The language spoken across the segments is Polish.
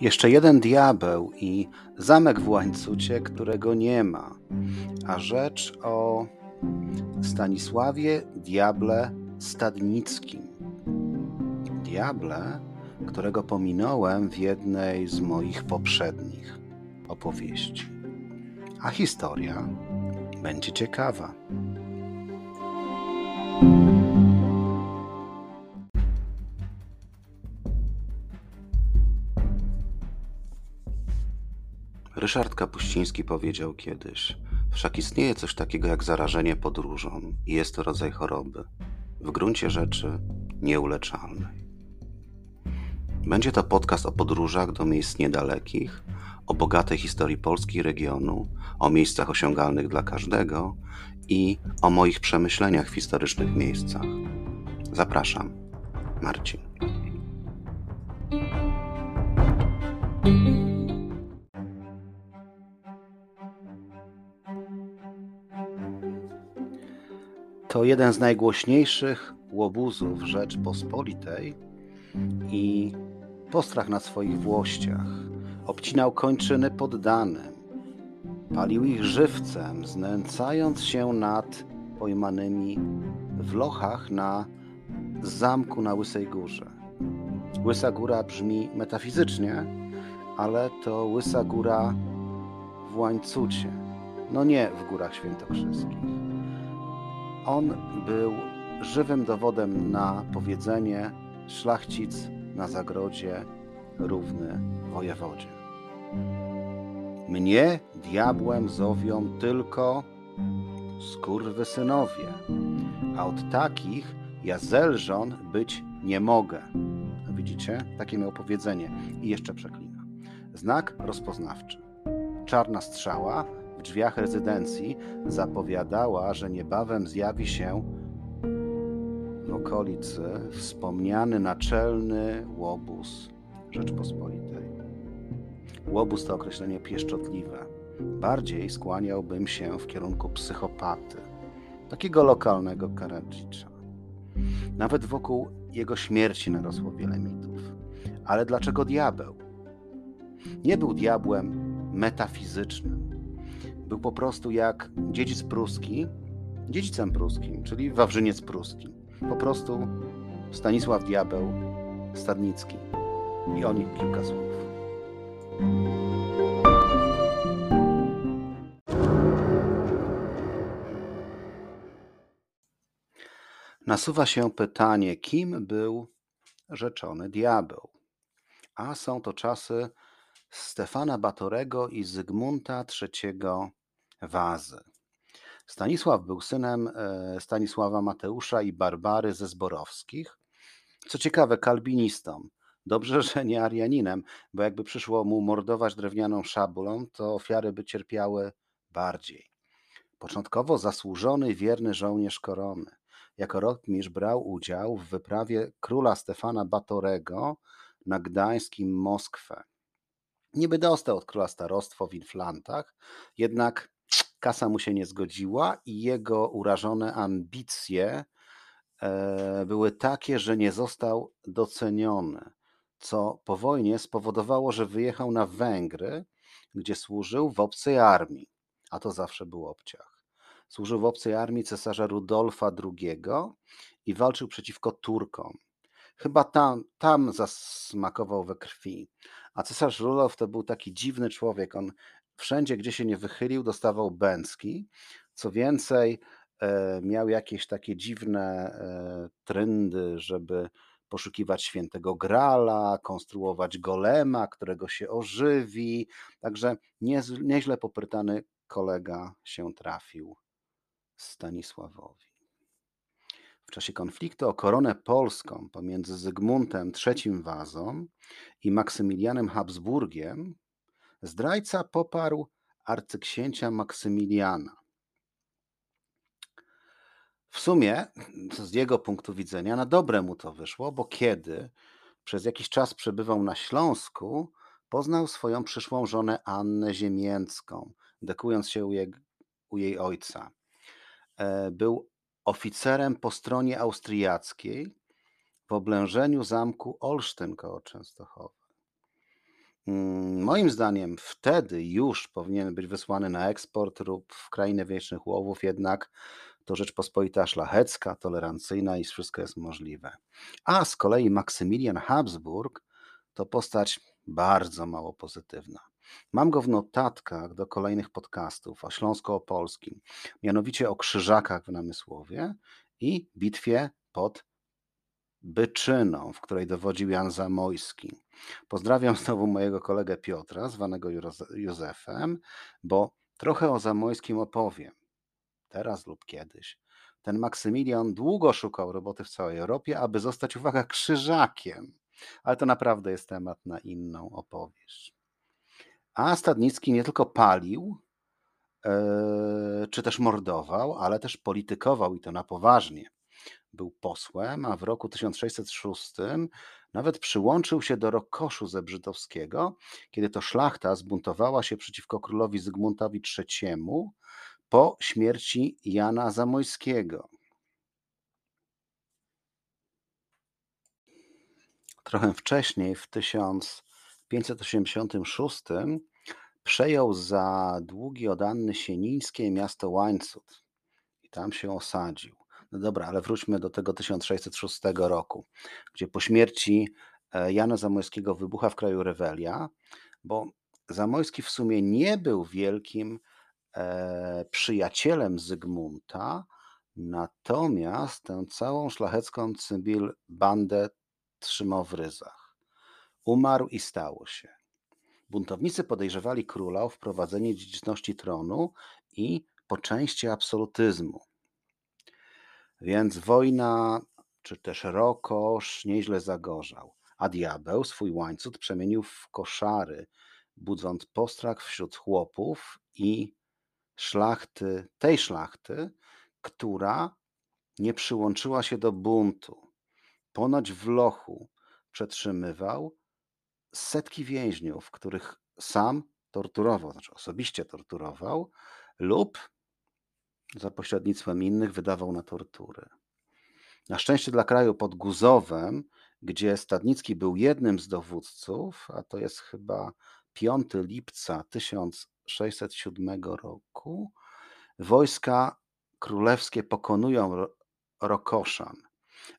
Jeszcze jeden diabeł i zamek w łańcucie, którego nie ma, a rzecz o Stanisławie Diable Stadnickim. Diable, którego pominąłem w jednej z moich poprzednich opowieści. A historia będzie ciekawa. Ryszard Kapuściński powiedział kiedyś: Wszak istnieje coś takiego jak zarażenie podróżą i jest to rodzaj choroby, w gruncie rzeczy nieuleczalnej. Będzie to podcast o podróżach do miejsc niedalekich, o bogatej historii Polski i regionu, o miejscach osiągalnych dla każdego i o moich przemyśleniach w historycznych miejscach. Zapraszam, Marcin. To jeden z najgłośniejszych łobuzów Rzeczpospolitej i postrach na swoich włościach. Obcinał kończyny poddanym, palił ich żywcem, znęcając się nad pojmanymi w lochach na zamku na Łysej Górze. Łysa Góra brzmi metafizycznie, ale to Łysa Góra w łańcucie, no nie w Górach Świętokrzyskich. On był żywym dowodem na powiedzenie szlachcic na zagrodzie równy wojewodzie. Mnie diabłem zowią tylko skurwysynowie, a od takich ja zelżon być nie mogę. Widzicie? Takie miał powiedzenie i jeszcze przeklina. Znak rozpoznawczy. Czarna strzała drzwiach rezydencji zapowiadała, że niebawem zjawi się w okolicy wspomniany naczelny łobuz Rzeczpospolitej. Łobuz to określenie pieszczotliwe. Bardziej skłaniałbym się w kierunku psychopaty, takiego lokalnego Karadzicza. Nawet wokół jego śmierci narosło wiele mitów. Ale dlaczego diabeł? Nie był diabłem metafizycznym. Był po prostu jak dziedzic pruski, dziedzicem pruskim, czyli Wawrzyniec pruski. Po prostu Stanisław Diabeł Stadnicki. I o nich kilka słów. Nasuwa się pytanie, kim był rzeczony diabeł? A są to czasy Stefana Batorego i Zygmunta III Wazy. Stanisław był synem e, Stanisława Mateusza i Barbary ze Zborowskich. Co ciekawe, kalbinistą. Dobrze, że nie Arianinem, bo jakby przyszło mu mordować drewnianą szablą, to ofiary by cierpiały bardziej. Początkowo zasłużony, wierny żołnierz korony. Jako rotmistrz brał udział w wyprawie króla Stefana Batorego na gdańskim Moskwę. Niby dostał od króla starostwo w Inflantach, jednak kasa mu się nie zgodziła i jego urażone ambicje e, były takie, że nie został doceniony, co po wojnie spowodowało, że wyjechał na Węgry, gdzie służył w obcej armii, a to zawsze był obciach. Służył w obcej armii cesarza Rudolfa II i walczył przeciwko Turkom. Chyba tam, tam zasmakował we krwi. A cesarz Rudolf to był taki dziwny człowiek. On wszędzie, gdzie się nie wychylił, dostawał bęcki. Co więcej, e, miał jakieś takie dziwne e, trendy, żeby poszukiwać świętego grala, konstruować golema, którego się ożywi. Także nieźle poprytany kolega się trafił Stanisławowi. W czasie konfliktu o koronę polską pomiędzy Zygmuntem III Wazą i Maksymilianem Habsburgiem Zdrajca poparł arcyksięcia Maksymiliana. W sumie, z jego punktu widzenia, na dobre mu to wyszło, bo kiedy przez jakiś czas przebywał na Śląsku, poznał swoją przyszłą żonę Annę Ziemięcką, dekując się u jej, u jej ojca. E, był oficerem po stronie austriackiej w oblężeniu zamku Olsztyn koło Częstochowy. Mm, moim zdaniem wtedy już powinien być wysłany na eksport lub w krainę wiecznych łowów, jednak to Rzeczpospolita szlachecka, tolerancyjna i wszystko jest możliwe. A z kolei Maksymilian Habsburg to postać bardzo mało pozytywna. Mam go w notatkach do kolejnych podcastów o Śląsko-Opolskim, mianowicie o Krzyżakach w Namysłowie i bitwie pod Byczyną, w której dowodził Jan Zamojski. Pozdrawiam znowu mojego kolegę Piotra, zwanego Józefem, bo trochę o Zamojskim opowiem. Teraz lub kiedyś. Ten Maksymilian długo szukał roboty w całej Europie, aby zostać, uwaga, krzyżakiem. Ale to naprawdę jest temat na inną opowieść. A Stadnicki nie tylko palił, yy, czy też mordował, ale też politykował i to na poważnie. Był posłem, a w roku 1606 nawet przyłączył się do Rokoszu Zebrzydowskiego, kiedy to szlachta zbuntowała się przeciwko królowi Zygmuntowi III po śmierci Jana Zamojskiego. Trochę wcześniej, w 1586, przejął za długi od Anny Sienińskiej miasto Łańcut i tam się osadził. No dobra, ale wróćmy do tego 1606 roku, gdzie po śmierci e, Jana Zamojskiego wybucha w kraju rewelia, bo Zamojski w sumie nie był wielkim e, przyjacielem Zygmunta, natomiast tę całą szlachecką cybil bandę trzymał w ryzach. Umarł i stało się. Buntownicy podejrzewali króla o wprowadzenie dziedziczności tronu i po części absolutyzmu. Więc wojna, czy też rokosz nieźle zagorzał, a diabeł swój łańcuch przemienił w koszary, budząc postrach wśród chłopów i szlachty, tej szlachty, która nie przyłączyła się do buntu. Ponoć w lochu przetrzymywał setki więźniów, których sam torturował, znaczy osobiście torturował, lub za pośrednictwem innych wydawał na tortury. Na szczęście dla kraju pod Guzowem, gdzie Stadnicki był jednym z dowódców, a to jest chyba 5 lipca 1607 roku, wojska królewskie pokonują Rokoszan.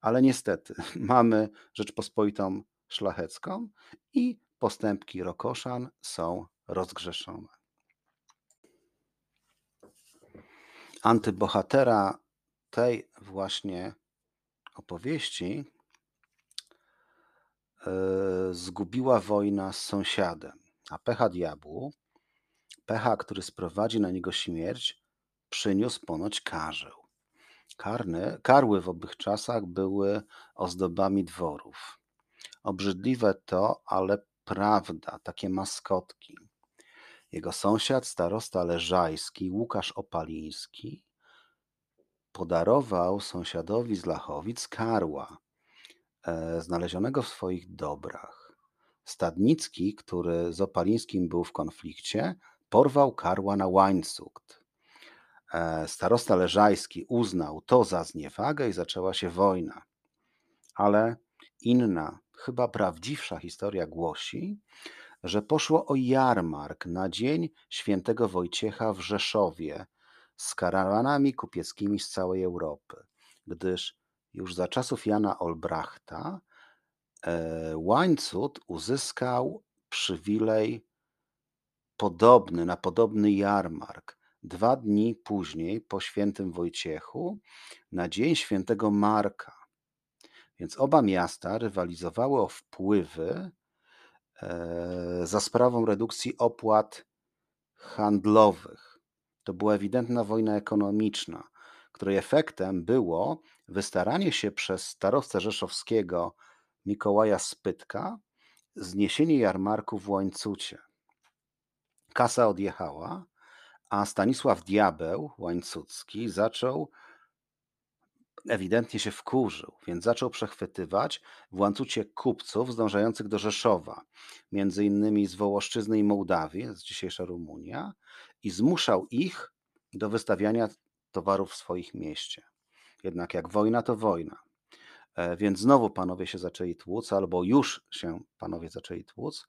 Ale niestety mamy Rzeczpospolitą Szlachecką i postępki Rokoszan są rozgrzeszone. Antybohatera tej właśnie opowieści yy, zgubiła wojna z sąsiadem, a pecha diabłu, pecha, który sprowadzi na niego śmierć, przyniósł ponoć karzeł. Karny, karły w owych czasach były ozdobami dworów. Obrzydliwe to, ale prawda, takie maskotki. Jego sąsiad, starosta leżajski, Łukasz Opaliński, podarował sąsiadowi z Lachowic karła, e, znalezionego w swoich dobrach. Stadnicki, który z Opalińskim był w konflikcie, porwał karła na łańcuch. E, starosta leżajski uznał to za zniewagę i zaczęła się wojna. Ale inna, chyba prawdziwsza historia głosi, że poszło o jarmark na dzień świętego Wojciecha w Rzeszowie z karawanami kupieckimi z całej Europy, gdyż już za czasów Jana Olbrachta e, łańcut uzyskał przywilej podobny, na podobny jarmark. Dwa dni później, po świętym Wojciechu, na dzień świętego Marka. Więc oba miasta rywalizowały o wpływy e, za sprawą redukcji opłat handlowych. To była ewidentna wojna ekonomiczna, której efektem było wystaranie się przez starostę rzeszowskiego Mikołaja Spytka zniesienie jarmarku w łańcucie. Kasa odjechała, a Stanisław Diabeł Łańcucki zaczął ewidentnie się wkurzył, więc zaczął przechwytywać w łańcucie kupców zdążających do Rzeszowa, między innymi z Wołoszczyzny i Mołdawii, z dzisiejsza Rumunia, i zmuszał ich do wystawiania towarów w swoich mieście. Jednak jak wojna, to wojna. E, więc znowu panowie się zaczęli tłuc, albo już się panowie zaczęli tłuc.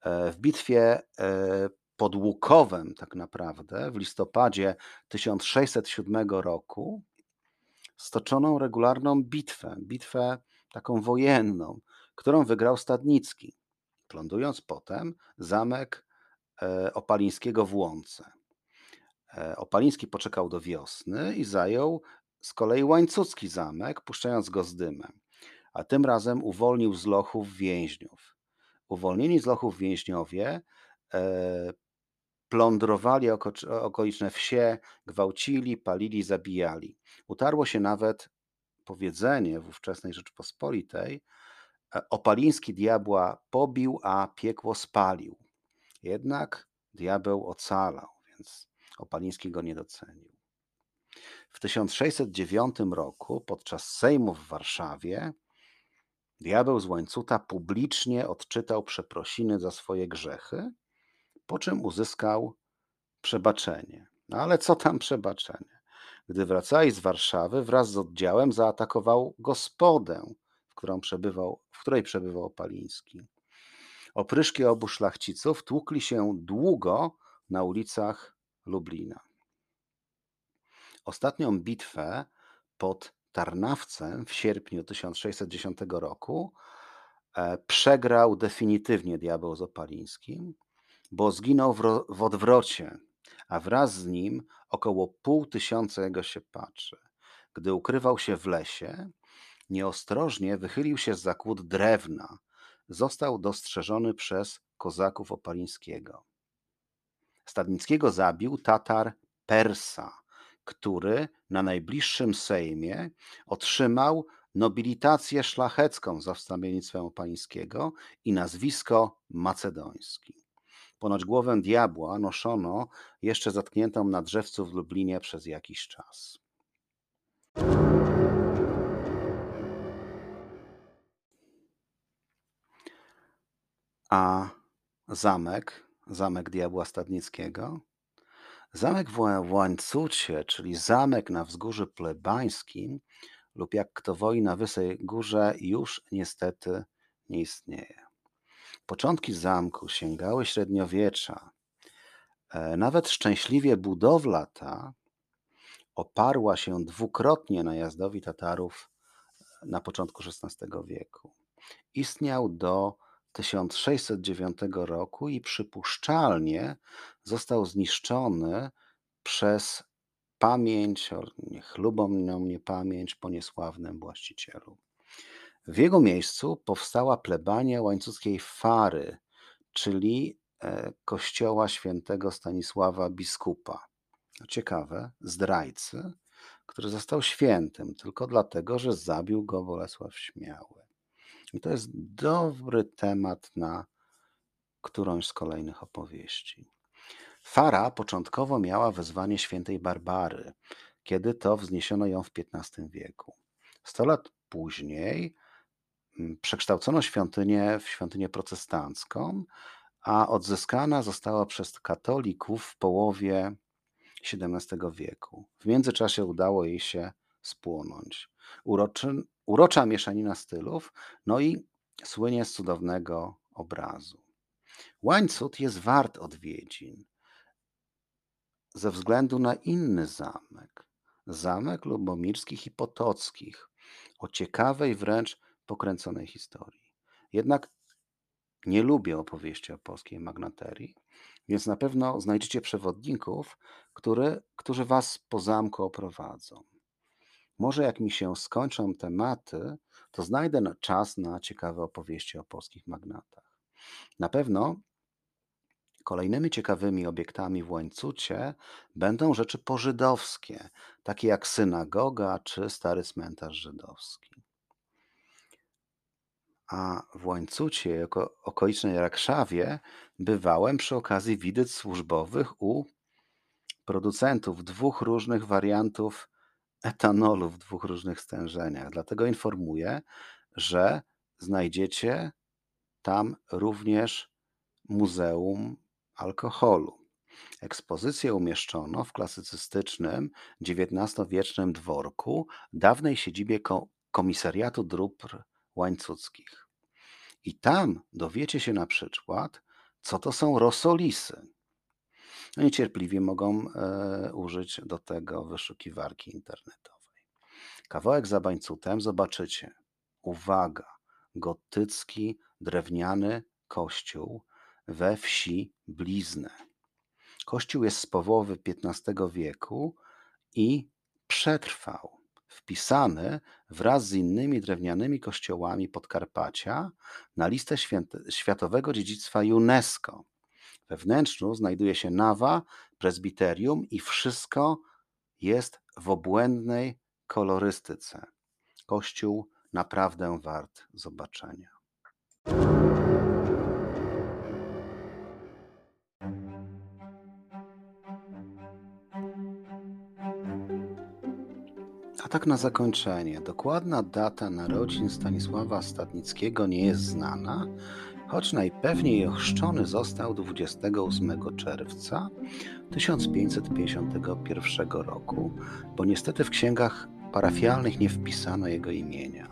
E, w bitwie e, pod Łukowem tak naprawdę w listopadzie 1607 roku stoczoną regularną bitwę, bitwę taką wojenną, którą wygrał Stadnicki, plądując potem zamek e, Opalińskiego w Łące. Opaliński poczekał do wiosny i zajął z kolei Łańcucki zamek, puszczając go z dymem, a tym razem uwolnił z lochów więźniów. Uwolnieni z lochów więźniowie e, plądrowali oko, okoliczne wsie, gwałcili, palili, zabijali. Utarło się nawet powiedzenie w ówczesnej Rzeczpospolitej: e, Opaliński diabła pobił, a piekło spalił. Jednak diabeł ocalał, więc Opaliński go nie docenił. W 1609 roku podczas Sejmu w Warszawie Diabeł z łańcuta publicznie odczytał przeprosiny za swoje grzechy, po czym uzyskał przebaczenie. No ale co tam przebaczenie? Gdy wracali z Warszawy, wraz z oddziałem zaatakował gospodę, w, którą przebywał, w której przebywał Opaliński. Opryszki obu szlachciców tłukli się długo na ulicach Lublina. Ostatnią bitwę pod Tarnawcem w sierpniu 1610 roku e, przegrał definitywnie diabeł z Opalińskim, bo zginął w odwrocie, a wraz z nim około pół tysiąca jego siepaczy. Gdy ukrywał się w lesie, nieostrożnie wychylił się z zakłód drewna. Został dostrzeżony przez kozaków Opalińskiego. Stadnickiego zabił Tatar Persa, który na najbliższym Sejmie otrzymał nobilitację szlachecką za wstawiennictwem pańskiego i nazwisko macedoński. Ponoć głowę diabła noszono jeszcze zatkniętą na drzewcu w Lublinie przez jakiś czas. A zamek, zamek diabła Stadnickiego, Zamek w Łańcucie, czyli zamek na wzgórzu plebańskim lub jak kto woi na Wysej Górze już niestety nie istnieje. Początki zamku sięgały średniowiecza. E, nawet szczęśliwie budowla ta oparła się dwukrotnie najazdowi Tatarów na początku XVI wieku. Istniał do 1609 roku i przypuszczalnie został zniszczony przez pamięć, niech lubą mnie pamięć po niesławnym właścicielu. W jego miejscu powstała plebania łańcuckiej Fary, czyli e, kościoła świętego Stanisława biskupa. Ciekawe, zdrajcy, który został świętym tylko dlatego, że zabił go Bolesław Śmiały. I to jest dobry temat na którąś z kolejnych opowieści. Fara początkowo miała wezwanie świętej Barbary, kiedy to wzniesiono ją w XV wieku. Sto lat później przekształcono świątynię w świątynię protestancką, a odzyskana została przez katolików w połowie XVII wieku. W międzyczasie udało jej się spłonąć. Uroczy, urocza mieszanina stylów, no i słynie z cudownego obrazu. Łańcut jest wart odwiedzin ze względu na inny zamek, zamek lubomirskich i potockich, o ciekawej wręcz pokręconej historii. Jednak nie lubię opowieści o polskiej magnaterii, więc na pewno znajdziecie przewodników, który, którzy was po zamku oprowadzą. Może jak mi się skończą tematy, to znajdę czas na ciekawe opowieści o polskich magnatach. Na pewno kolejnymi ciekawymi obiektami w łańcucie będą rzeczy pożydowskie, takie jak synagoga czy stary cmentarz żydowski. A w łańcucie, jako okolicznej Rakszawie, bywałem przy okazji widyc służbowych u producentów dwóch różnych wariantów etanolu w dwóch różnych stężeniach. Dlatego informuję, że znajdziecie tam również Muzeum Alkoholu. Ekspozycję umieszczono w klasycystycznym XIX-wiecznym dworku, dawnej siedzibie Komisariatu Dróbr Łańcuckich. I tam dowiecie się na przykład, co to są rosolisy. No niecierpliwie mogą e, użyć do tego wyszukiwarki internetowej. Kawałek za bańcutem zobaczycie. Uwaga, gotycki drewniany kościół we wsi Blizny. Kościół jest z połowy XV wieku i przetrwał. Wpisany wraz z innymi drewnianymi kościołami Podkarpacia na listę Światowego Dziedzictwa UNESCO. We wnętrzu znajduje się nawa, prezbiterium i wszystko jest w obłędnej kolorystyce. Kościół naprawdę wart zobaczenia. Tak na zakończenie, dokładna data narodzin Stanisława Statnickiego nie jest znana, choć najpewniej ochrzczony został 28 czerwca 1551 roku, bo niestety w księgach parafialnych nie wpisano jego imienia.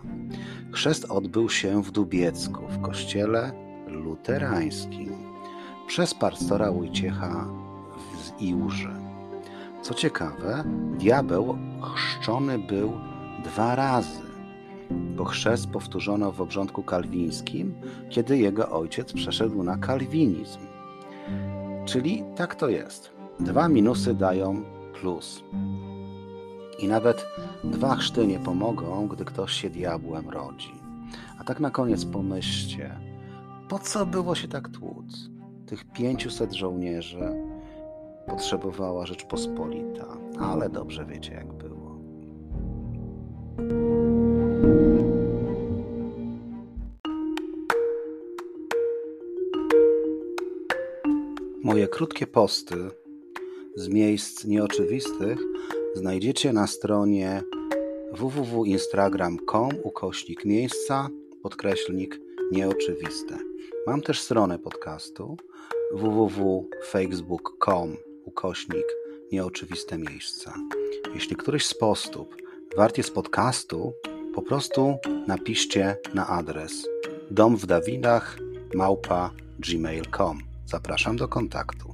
Chrzest odbył się w Dubiecku, w kościele luterańskim, przez pastora Wojciecha z Iłży. Co ciekawe, diabeł chrzczony był dwa razy, bo chrzest powtórzono w obrządku kalwińskim, kiedy jego ojciec przeszedł na kalwinizm. Czyli tak to jest. Dwa minusy dają plus. I nawet dwa chrzty nie pomogą, gdy ktoś się diabłem rodzi. A tak na koniec pomyślcie, po co było się tak tłuc? Tych 500 żołnierzy potrzebowała Rzeczpospolita, ale dobrze wiecie, jak było. Moje krótkie posty z miejsc nieoczywistych znajdziecie na stronie www.instagram.com ukośnik miejsca podkreślnik nieoczywiste. Mam też stronę podcastu www.facebook.com ukośnik nieoczywiste miejsca. Jeśli któryś z postów wart jest podcastu, po prostu napiszcie na adres dom w Dawidach małpa gmail.com. Zapraszam do kontaktu.